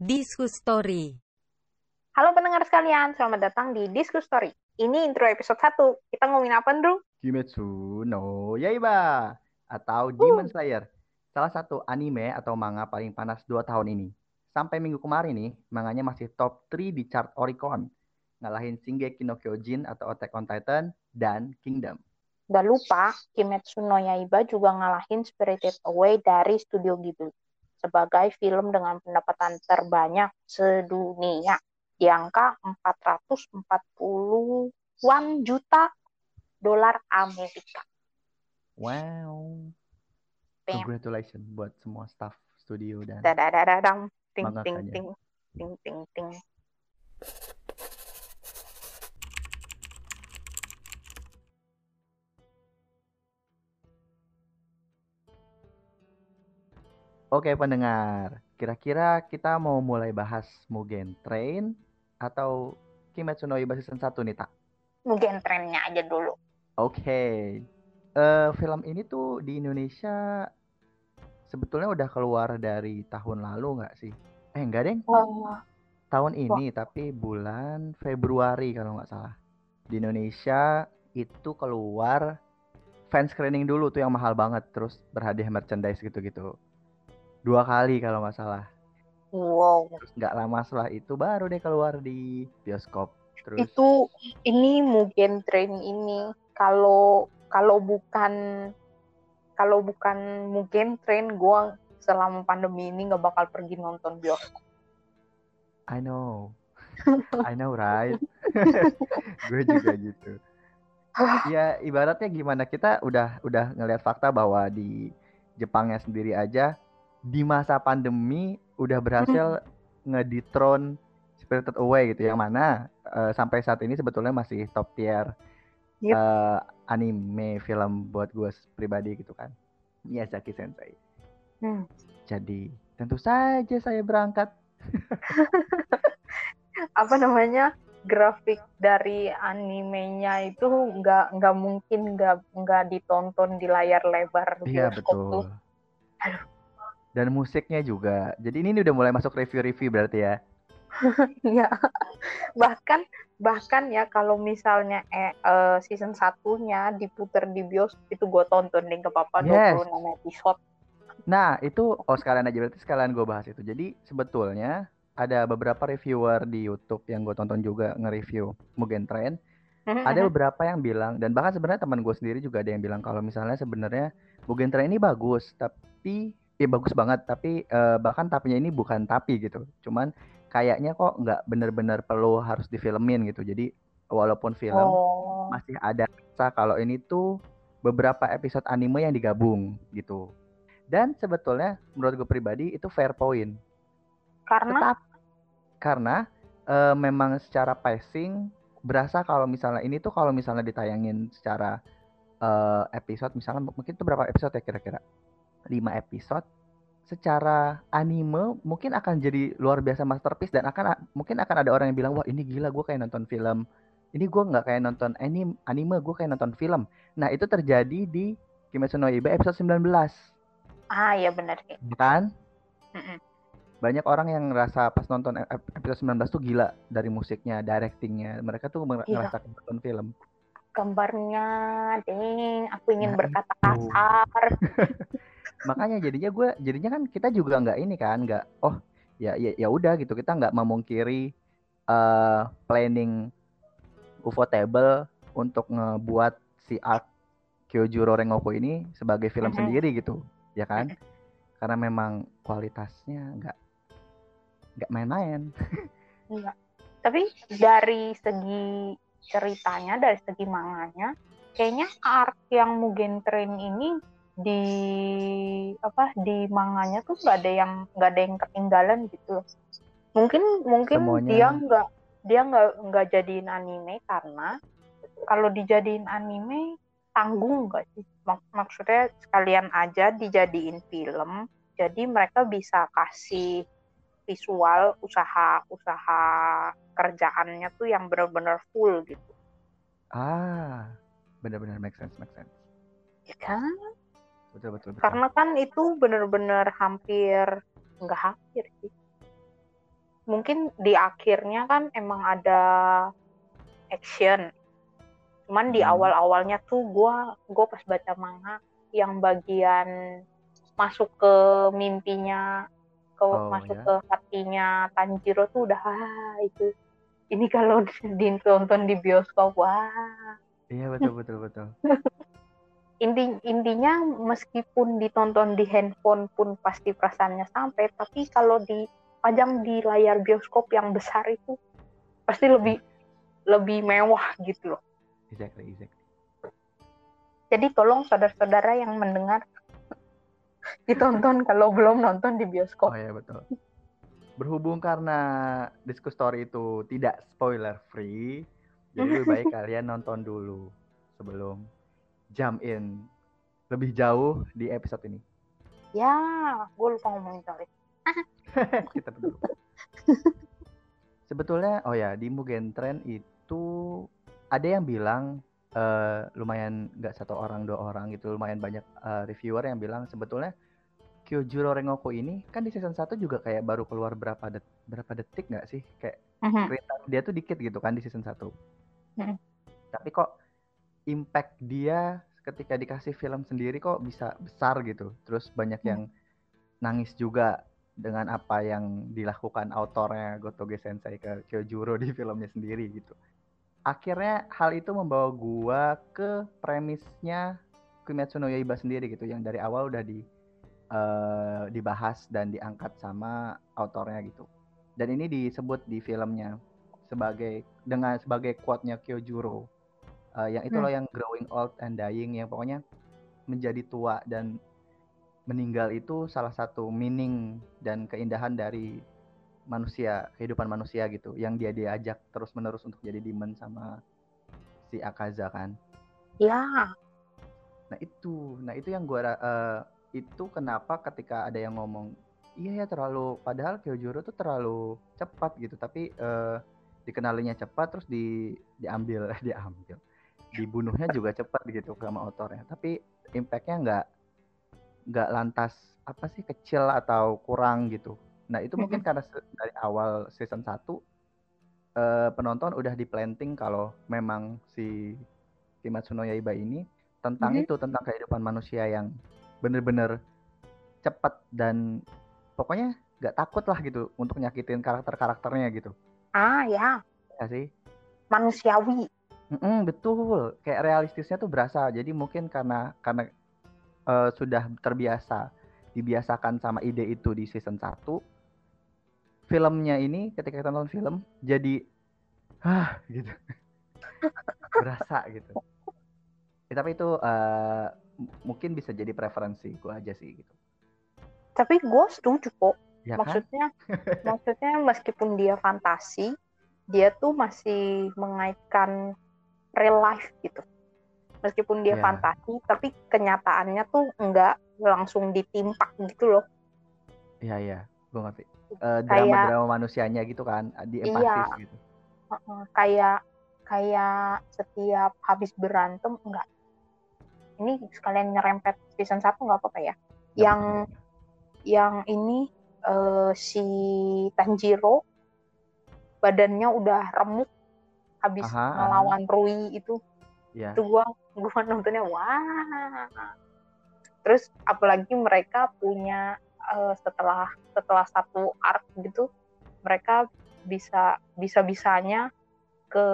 Diskus Story. Halo pendengar sekalian, selamat datang di Diskus Story. Ini intro episode 1. Kita ngomongin apa, Andrew? Kimetsu no Yaiba atau Demon Slayer. Salah satu anime atau manga paling panas 2 tahun ini. Sampai minggu kemarin nih, manganya masih top 3 di chart Oricon. Ngalahin Shingeki no Kyojin atau Attack on Titan dan Kingdom. Gak lupa, Kimetsu no Yaiba juga ngalahin Spirited Away dari Studio Ghibli sebagai film dengan pendapatan terbanyak sedunia di angka 440-an juta dolar Amerika. Wow. Bam. Congratulations buat semua staff studio dan. Ting ting ting. Ting ting ting. Oke pendengar, kira-kira kita mau mulai bahas Mugen Train atau Kimetsu no Yaiba season 1 nih, Tak? Mungkin trennya aja dulu. Oke. Eh film ini tuh di Indonesia sebetulnya udah keluar dari tahun lalu nggak sih? Eh enggak, Deng. Oh, Tahun ini tapi bulan Februari kalau nggak salah. Di Indonesia itu keluar fan screening dulu tuh yang mahal banget terus berhadiah merchandise gitu-gitu. Dua kali kalau nggak salah. wow. Terus nggak lama setelah itu baru deh keluar di bioskop. Terus itu ini Mugen Train ini kalau kalau bukan kalau bukan Mugen Train gue selama pandemi ini nggak bakal pergi nonton bioskop. I know. I know right. Gue juga gitu. Ya ibaratnya gimana kita udah udah ngelihat fakta bahwa di Jepangnya sendiri aja di masa pandemi udah berhasil ngedethrone Spirited Away gitu yang mana eh, sampai saat ini sebetulnya masih top tier Yep. eh, anime film buat gue pribadi gitu kan. Miyazaki Sensei. Hmm. Jadi tentu saja saya berangkat Apa namanya grafik dari animenya itu nggak nggak mungkin nggak nggak ditonton di layar lebar Iya bioskop tuh. betul. Dan musiknya juga. Jadi ini udah mulai masuk review-review berarti ya. Iya. bahkan bahkan ya kalau misalnya eh, eh, season satunya diputer di bioskop itu gue tonton deh gak apa-apa Yes. 26 episode. Nah itu oh sekalian aja berarti sekalian gue bahas itu. Jadi sebetulnya ada beberapa reviewer di YouTube yang gue tonton juga nge-review Mugen Train. Ada beberapa yang bilang dan bahkan sebenarnya teman gue sendiri juga ada yang bilang kalau misalnya sebenarnya Mugen Train ini bagus tapi ya bagus banget tapi eh, bahkan tapinya ini bukan tapi gitu. Cuman kayaknya kok nggak bener-bener perlu harus difilmin gitu. Jadi walaupun film Oh. masih ada rasa kalau ini tuh beberapa episode anime yang digabung gitu. Dan sebetulnya menurut gue pribadi itu fair point. Karena Tetap karena eh, memang secara pacing berasa kalau misalnya ini tuh kalau misalnya ditayangin secara eh, episode misalnya mungkin itu berapa episode ya kira-kira? 5 episode secara anime mungkin akan jadi luar biasa masterpiece dan akan mungkin akan ada orang yang bilang wah ini gila gue kayak nonton film. Ini gue nggak kayak nonton anime anime gue kayak nonton film. Nah itu terjadi di Kimetsu no Yaiba episode 19 ah ya benar. Kan? Banyak orang yang ngerasa pas nonton ep- episode 19 tuh gila dari musiknya directingnya. Mereka tuh Iya. ngerasa kayak nonton film. Gambarnya, ding, aku ingin Nah, berkata kasar. makanya jadinya gue jadinya kan kita juga nggak ini kan nggak oh ya ya ya udah gitu kita nggak memungkiri eh planning Ufotable untuk ngebuat si art Kyojuro Rengoku ini sebagai film Mhm. sendiri gitu ya kan karena memang kualitasnya nggak nggak main-main Iya. Tapi dari segi ceritanya, dari segi manganya, kayaknya art yang Mugen Train ini di apa di manganya tuh nggak ada yang nggak ada yang ketinggalan gitu. Mungkin mungkin Semuanya- dia nggak dia nggak nggak jadiin anime karena kalau dijadiin anime tanggung nggak sih? Mak- maksudnya sekalian aja dijadiin film, jadi mereka bisa kasih visual usaha-usaha kerjaannya tuh yang benar-benar full gitu. ah benar-benar make sense make sense Ya kan? Betul betul betul Karena kan itu benar-benar hampir nggak hampir sih. mungkin di akhirnya kan emang ada action cuman di Hmm. awal-awalnya tuh gue gue pas baca manga yang bagian masuk ke mimpinya ke Oh, masuk ya. ke hatinya Tanjiro tuh udah ah, itu ini kalau ditonton di bioskop wah Iya betul betul betul. inti intinya meskipun ditonton di handphone pun pasti perasaannya sampai tapi kalau dipajang di layar bioskop yang besar itu pasti lebih lebih mewah gitu loh Exactly, exactly. jadi tolong saudara-saudara yang mendengar ditonton kalau belum nonton di Oh bioskop ya betul. Berhubung karena Disco Story itu tidak spoiler free, jadi lebih baik kalian nonton dulu sebelum jump in lebih jauh di episode ini. ya gue lupa ngomongin itu Kita dulu. Sebetulnya, oh ya di Mugen Train itu ada yang bilang eh, lumayan nggak satu orang dua orang gitu, lumayan banyak eh, reviewer yang bilang sebetulnya Kyojuro Rengoku ini kan di season 1 juga kayak baru keluar berapa det berapa detik nggak sih? Kayak Mhm. screen time dia tuh dikit gitu kan di season 1. Mhm. Tapi kok impact dia ketika dikasih film sendiri kok bisa besar gitu. Terus banyak Hmm. yang nangis juga dengan apa yang dilakukan autornya Gotoge Sensei ke Kyojuro di filmnya sendiri gitu. Akhirnya hal itu membawa gua ke premisnya Kimetsu no Yaiba sendiri gitu yang dari awal udah di eh, dibahas dan diangkat sama autornya gitu. Dan ini disebut di filmnya sebagai dengan sebagai quote-nya Kyojuro. Eh, yang itu Hmm. loh yang growing old and dying yang pokoknya menjadi tua dan meninggal itu salah satu meaning dan keindahan dari manusia, kehidupan manusia gitu yang dia diajak terus-menerus untuk jadi demon sama si Akaza kan. ya Nah itu, nah itu yang gua eh, itu kenapa ketika ada yang ngomong iya ya terlalu padahal Kyojuro tuh terlalu cepat gitu tapi eh, dikenalinya cepat terus di diambil diambil dibunuhnya juga cepat gitu sama autornya tapi impactnya nggak nggak lantas apa sih kecil atau kurang gitu. Nah itu mungkin karena dari awal season 1 eh, penonton udah di planting kalau memang si Kimetsu no Yaiba ini tentang Mhm. itu tentang kehidupan manusia yang bener-bener cepat dan pokoknya nggak takut lah gitu untuk nyakitin karakter-karakternya gitu. Ah ya. Ya sih. Manusiawi Mm-mm, betul. Kayak realistisnya tuh berasa. Jadi mungkin karena karena eh, sudah terbiasa dibiasakan sama ide itu di season 1 filmnya ini ketika kita nonton film jadi ah gitu. Berasa gitu. Ya, tapi itu m- mungkin bisa jadi preferensi gua aja sih gitu. Tapi gue setuju kok. Ya kan maksudnya maksudnya meskipun dia fantasi dia tuh masih mengaitkan real life gitu meskipun dia Ya. fantasi tapi kenyataannya tuh enggak langsung ditimpak gitu loh Iya iya, gue ngerti. Eh, drama-drama manusianya gitu kan, di Iya. empatis gitu. Heeh, kayak kayak setiap habis berantem enggak ini sekalian nyerempet season 1 nggak apa-apa ya yang yang ini eh, si Tanjiro badannya udah remuk habis Aha, aha. melawan Rui itu Iya. itu gua gua nontonnya wah terus apalagi mereka punya eh, setelah setelah satu arc gitu mereka bisa bisa bisanya ke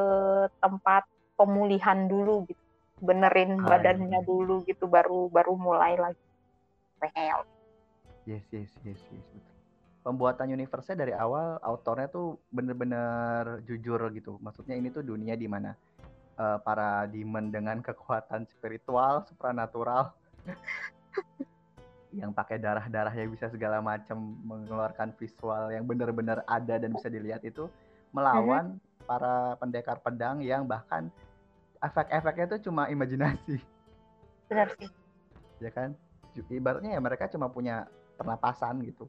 tempat pemulihan dulu gitu benerin Ah, badannya iya. dulu gitu baru baru mulai lagi Well, Yes, yes, yes, yes, betul. Pembuatan universe-nya dari awal autornya tuh bener-bener jujur gitu. Maksudnya ini tuh dunia di mana eh, para demon dengan kekuatan spiritual, supranatural yang pakai darah-darah yang bisa segala macam mengeluarkan visual yang bener-bener ada dan bisa dilihat itu melawan para pendekar pedang yang bahkan efek-efeknya tuh cuma imajinasi. bener sih ya kan ibaratnya ya mereka cuma punya pernapasan gitu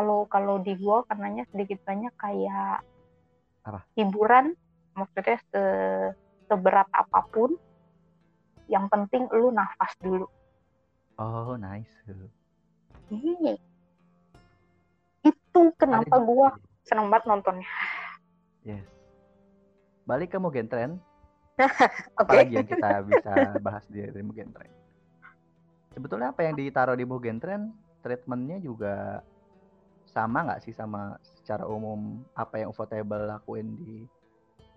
kalau kalau di gua karenanya sedikit banyak kayak Apa? hiburan maksudnya se seberat apa pun yang penting lu nafas dulu oh nice Iya. itu kenapa Ada- gua seneng banget nontonnya Yes. Balik ke Mugen Train. oke Apalagi yang kita bisa bahas di, Mugen Train. Sebetulnya apa yang ditaruh di Mugen Train, treatmentnya juga sama nggak sih sama secara umum apa yang Ufotable lakuin di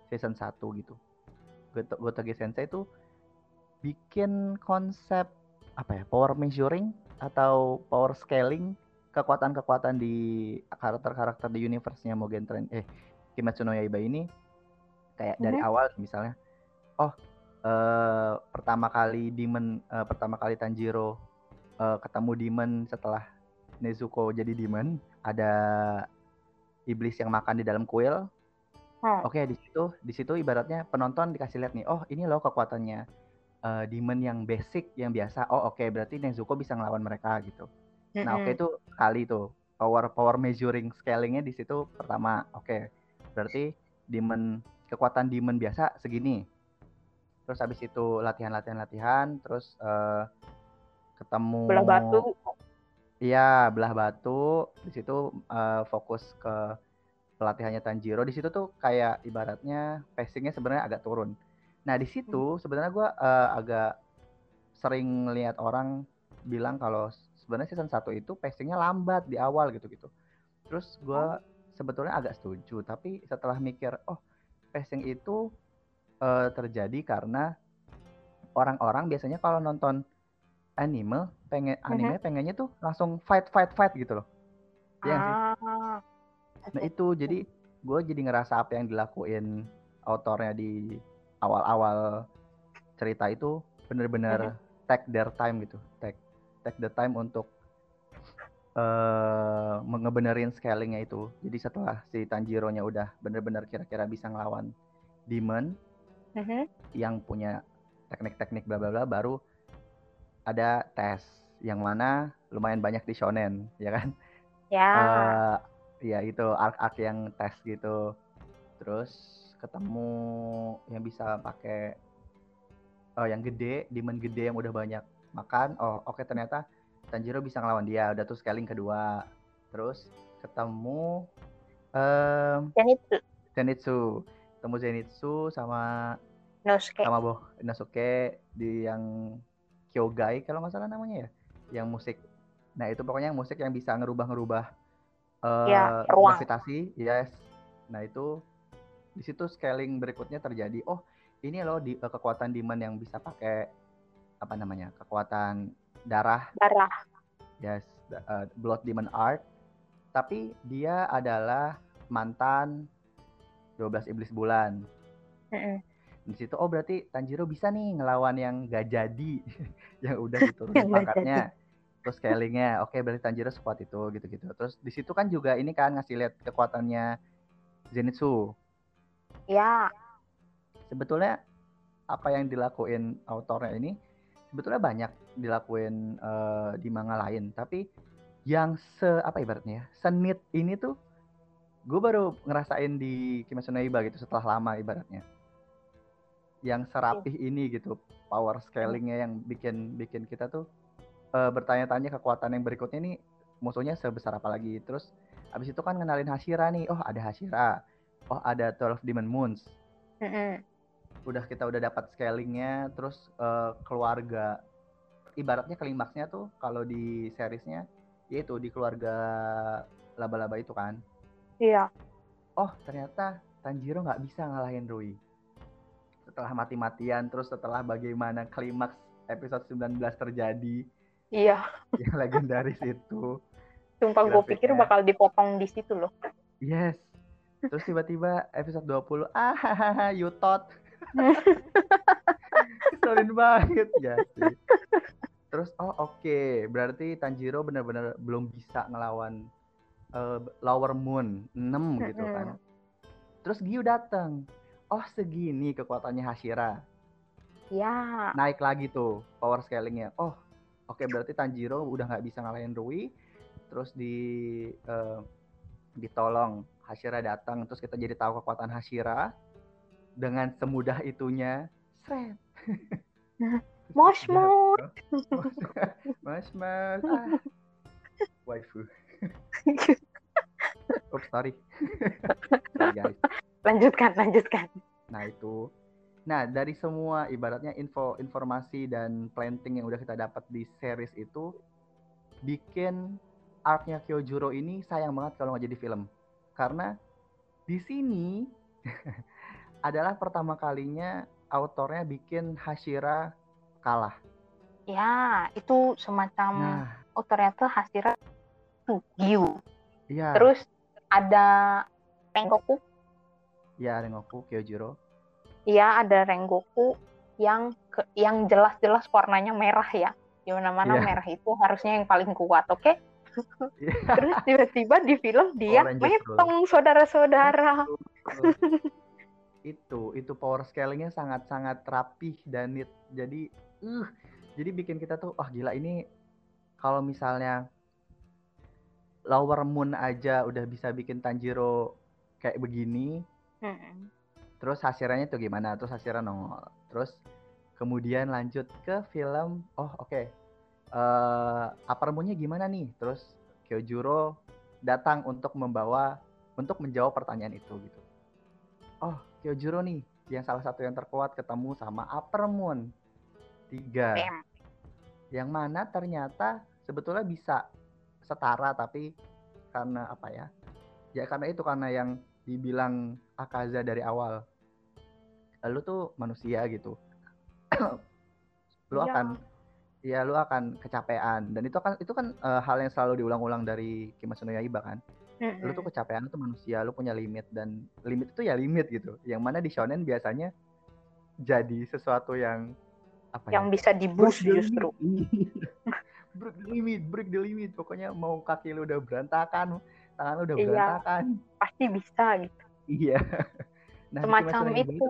season 1 gitu. Goto- Gotoge Sensei itu bikin konsep apa ya power measuring atau power scaling kekuatan-kekuatan di karakter-karakter di universe-nya Mugen Train eh Kimetsu no Yaiba ini kayak dari Mhm. awal misalnya oh eh, pertama kali Demon eh, pertama kali Tanjiro eh, ketemu Demon setelah Nezuko jadi Demon ada iblis yang makan di dalam kuil Hmm. Oke, di situ di situ ibaratnya penonton dikasih lihat nih, oh ini loh kekuatannya eh, demon yang basic yang biasa. Oh oke, berarti Nezuko bisa ngelawan mereka gitu. Nah oke Mm-mm. itu kali itu power power measuring scalingnya di situ pertama. Oke, berarti demon kekuatan demon biasa segini. Terus habis itu latihan latihan latihan, terus eh, ketemu belah batu Iya, belah batu. Di situ eh, fokus ke pelatihannya Tanjiro. Di situ tuh kayak ibaratnya pacingnya sebenarnya agak turun. Nah, di situ sebenarnya gua eh, agak sering lihat orang bilang kalau sebenarnya season 1 itu pacingnya lambat di awal gitu-gitu. Terus gua sebetulnya agak setuju, tapi setelah mikir, oh pacing itu eh, terjadi karena orang-orang biasanya kalau nonton anime pengen anime pengennya tuh langsung fight fight fight gitu loh. Iya nggak sih? ah Nah itu jadi gue jadi ngerasa apa yang dilakuin autornya di awal-awal cerita itu bener-bener take their time gitu, take take the time untuk eh ngebenerin scalingnya itu. Jadi setelah si Tanjiro-nya udah bener-bener kira-kira bisa ngelawan demon Mhm. yang punya teknik-teknik bla bla bla baru ada tes yang mana lumayan banyak di shonen ya kan? Ya. Eh ya itu arc-arc yang tes gitu. Terus ketemu yang bisa pakai oh yang gede demon gede yang udah banyak makan. Oh oke ternyata Tanjiro bisa ngelawan dia. Udah tuh scaling kedua. Terus ketemu em dan itu Zenitsu. Ketemu Zenitsu sama Nosuke. sama Boh Inosuke di yang Kyogai kalau nggak salah namanya ya yang musik. Nah itu pokoknya yang musik yang bisa ngerubah-ngerubah eh Ya, ruang. gravitasi yes. Nah itu di situ scaling berikutnya terjadi. Oh ini loh di, eh, kekuatan demon yang bisa pakai apa namanya kekuatan darah. Darah. Yes eh, blood demon art. Tapi dia adalah mantan 12 iblis bulan. Mm-mm. Di situ oh berarti Tanjiro bisa nih ngelawan yang gak jadi. Yang udah diturunin pangkatnya terus scalingnya oke berarti Tanjiro sekuat itu gitu-gitu. Terus di situ kan juga ini kan ngasih lihat kekuatannya Zenitsu. Ya sebetulnya apa yang dilakuin autornya ini sebetulnya banyak dilakuin eh, di manga lain. Tapi yang se apa ibaratnya ya senit ini tuh gue baru ngerasain di Kimetsu no Yaiba gitu setelah lama ibaratnya yang serapih ini gitu power scalingnya yang bikin bikin kita tuh eh, bertanya-tanya kekuatan yang berikutnya ini musuhnya sebesar apa lagi. Terus abis itu kan kenalin Hashira nih oh ada Hashira oh ada 12 Demon Moons. Udah kita udah dapat scalingnya terus eh, keluarga ibaratnya klimaksnya tuh kalau di seriesnya yaitu di keluarga laba-laba itu kan. Iya. Oh ternyata Tanjiro nggak bisa ngalahin Rui setelah mati-matian terus setelah bagaimana klimaks episode 19 terjadi. Iya. Yang legendaris itu. Sumpah gue pikir bakal dipotong di situ loh. Yes. Terus tiba-tiba episode 20 ah you thought. Keselin banget. Ya sih. Terus oh oke, berarti Tanjiro benar-benar belum bisa ngelawan eh, Lower Moon 6 gitu kan. Terus Gyu datang. Oh segini kekuatannya Hashira. ya Naik lagi tuh power scalingnya. Oh oke berarti Tanjiro udah nggak bisa ngalahin Rui. Terus di eh, ditolong Hashira datang. Terus kita jadi tahu kekuatan Hashira dengan semudah itunya. Sret. Mosh mosh mas. Ah. Waifu. Ups, sorry. sorry guys. Lanjutkan, lanjutkan. Nah itu. Nah dari semua ibaratnya info informasi dan planting yang udah kita dapat di series itu bikin arc-nya Kyojuro ini sayang banget kalau nggak jadi film. Karena di sini adalah pertama kalinya autornya bikin Hashira kalah. Ya, itu semacam Nah, oh ternyata Hashira tuh Gyu. iya. Terus ada Rengoku, Ya Rengoku Kyojuro. iya ada Rengoku yang ke- yang jelas-jelas warnanya merah ya. Di mana-mana Iya. merah itu harusnya yang paling kuat, oke? Iya. Terus tiba-tiba di film dia metong saudara-saudara. itu itu power scalingnya sangat-sangat rapih dan neat. Jadi uh jadi bikin kita tuh wah gila ini kalau misalnya Lower Moon aja udah bisa bikin Tanjiro kayak begini, Mm-mm. terus hasilnya tuh gimana? Terus hasilnya nongol. Terus kemudian lanjut ke film, oh oke. eh Upper Moon-nya gimana nih? Terus Kyojuro datang untuk membawa untuk menjawab pertanyaan itu gitu. Oh, Kyojuro nih yang salah satu yang terkuat ketemu sama Upper Moon. Tiga. Bam. Yang mana ternyata sebetulnya bisa setara tapi karena apa ya? Ya karena itu karena yang dibilang Akaza dari awal. Lu tuh manusia gitu. lu Iya. akan ya lu akan kecapean dan itu kan itu kan eh, hal yang selalu diulang-ulang dari Kimetsu no Yaiba kan. Lu tuh kecapean tuh manusia, lu punya limit dan limit itu ya limit gitu. Yang mana di shonen biasanya jadi sesuatu yang apa ya? Yang bisa di-boost Break the justru. break the limit, break the limit. Pokoknya mau kaki lu udah berantakan, tangan lu udah Iya. berantakan. Pasti bisa gitu. Iya. Nah, Semacam Yaiba itu.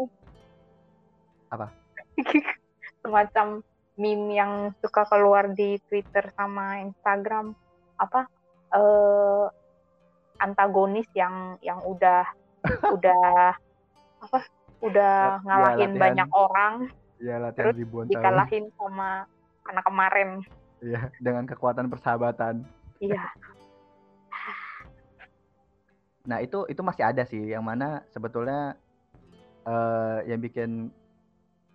Apa? Semacam meme yang suka keluar di Twitter sama Instagram apa eh antagonis yang yang udah udah apa udah Ya, ngalahin latihan. banyak orang Ya latihan Terus ribuan tahun. dikalahin sama anak kemarin Iya, dengan kekuatan persahabatan. iya Nah, itu itu masih ada sih yang mana sebetulnya eh yang bikin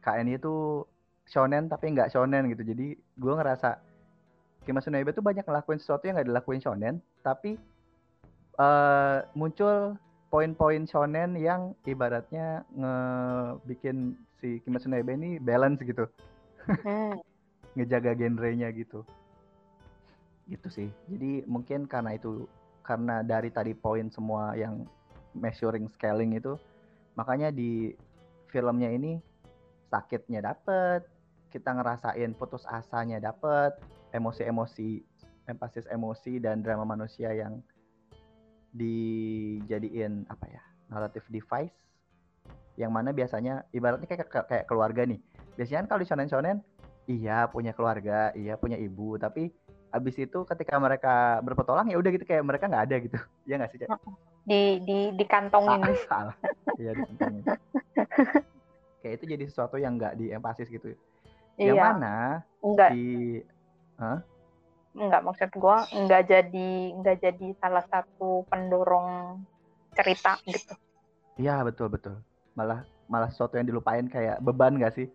KNI itu shonen tapi nggak shonen gitu. Jadi gue ngerasa Kimetsu no Yaiba tuh banyak ngelakuin sesuatu yang nggak dilakuin shonen, tapi eh muncul poin-poin shonen yang ibaratnya ngebikin si Kimetsu no Yaiba ini balance gitu, Hmm, ngejaga genrenya gitu. Gitu sih. Jadi mungkin karena itu karena dari tadi poin semua yang measuring scaling itu makanya di filmnya ini sakitnya dapet kita ngerasain putus asanya dapet emosi-emosi empasis emosi dan drama manusia yang dijadiin apa ya narrative device yang mana biasanya ibaratnya kayak kayak keluarga nih. Biasanya kan kalau di shonen shonen iya punya keluarga iya punya ibu tapi abis itu ketika mereka berpetualang ya udah gitu kayak mereka nggak ada gitu. Ya nggak sih Cak? di di dikantongin. Salah iya dikantongin. Kayak itu jadi sesuatu yang nggak diempasis gitu. Yang iya. mana enggak di enggak maksud gua enggak jadi enggak jadi salah satu pendorong cerita gitu. Iya betul betul. Malah malah sesuatu yang dilupain kayak beban nggak sih?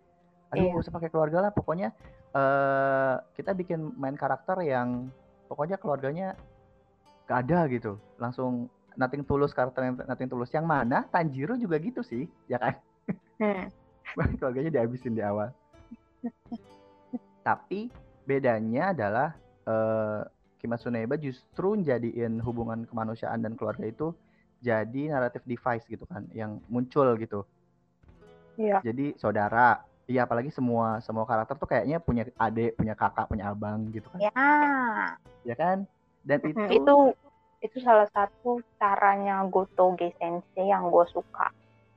Aduh Iya. nggak usah pakai keluarga lah pokoknya eh kita bikin main karakter yang pokoknya keluarganya gak ada gitu langsung nothing tulus karakter yang nothing tulus yang mana Tanjiro juga gitu sih ya kan Hmm. keluarganya dihabisin di awal. Tapi bedanya adalah eh Kimetsu no Yaiba justru jadiin hubungan kemanusiaan dan keluarga itu jadi naratif device gitu kan yang muncul gitu. Iya. Jadi saudara, iya apalagi semua semua karakter tuh kayaknya punya adik, punya kakak, punya abang gitu kan. Ya, Ya kan? Dan itu, itu itu salah satu caranya Gotoge Sensei yang gue suka.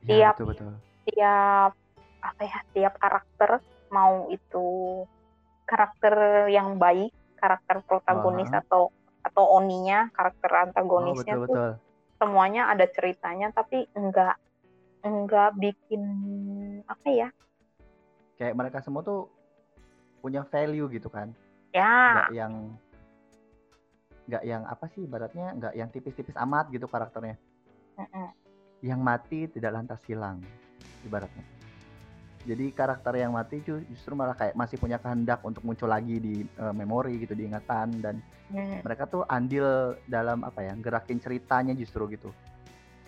ya, tiap- betul betul. Tiap apa ya, tiap karakter mau itu karakter yang baik, karakter protagonis Aha. atau atau oninya, karakter Oh, antagonisnya betul tuh betul. semuanya ada ceritanya tapi enggak enggak bikin apa ya? Kayak mereka semua tuh punya value gitu kan. Ya, nggak yang nggak yang apa sih ibaratnya nggak yang tipis-tipis amat gitu karakternya. Mm-mm. yang mati tidak lantas hilang ibaratnya. Jadi karakter yang mati ju- justru malah kayak masih punya kehendak untuk muncul lagi di eh, memori gitu di ingatan. Dan mereka tuh andil dalam apa ya gerakin ceritanya justru gitu.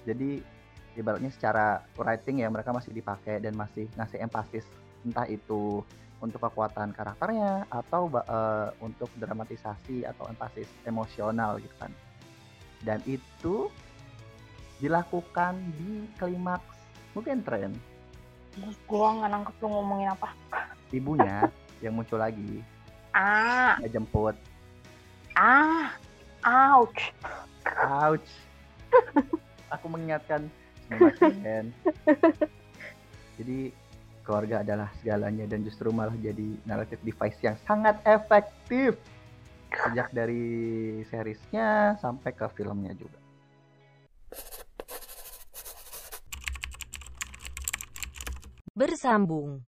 Jadi ibaratnya secara writing ya mereka masih dipakai dan masih ngasih empatis entah itu untuk kekuatan karakternya atau eh, untuk dramatisasi atau empatis emosional gitu kan. Dan itu dilakukan di klimaks. Mungkin tren. Gua nggak nangkep lu ngomongin apa. ibunya yang muncul lagi. Ah, nggak jemput. Ah, ouch. ouch. Aku mengingatkan jadi keluarga adalah segalanya dan justru malah jadi narrative device yang sangat efektif. Sejak dari seriesnya sampai ke filmnya juga. Bersambung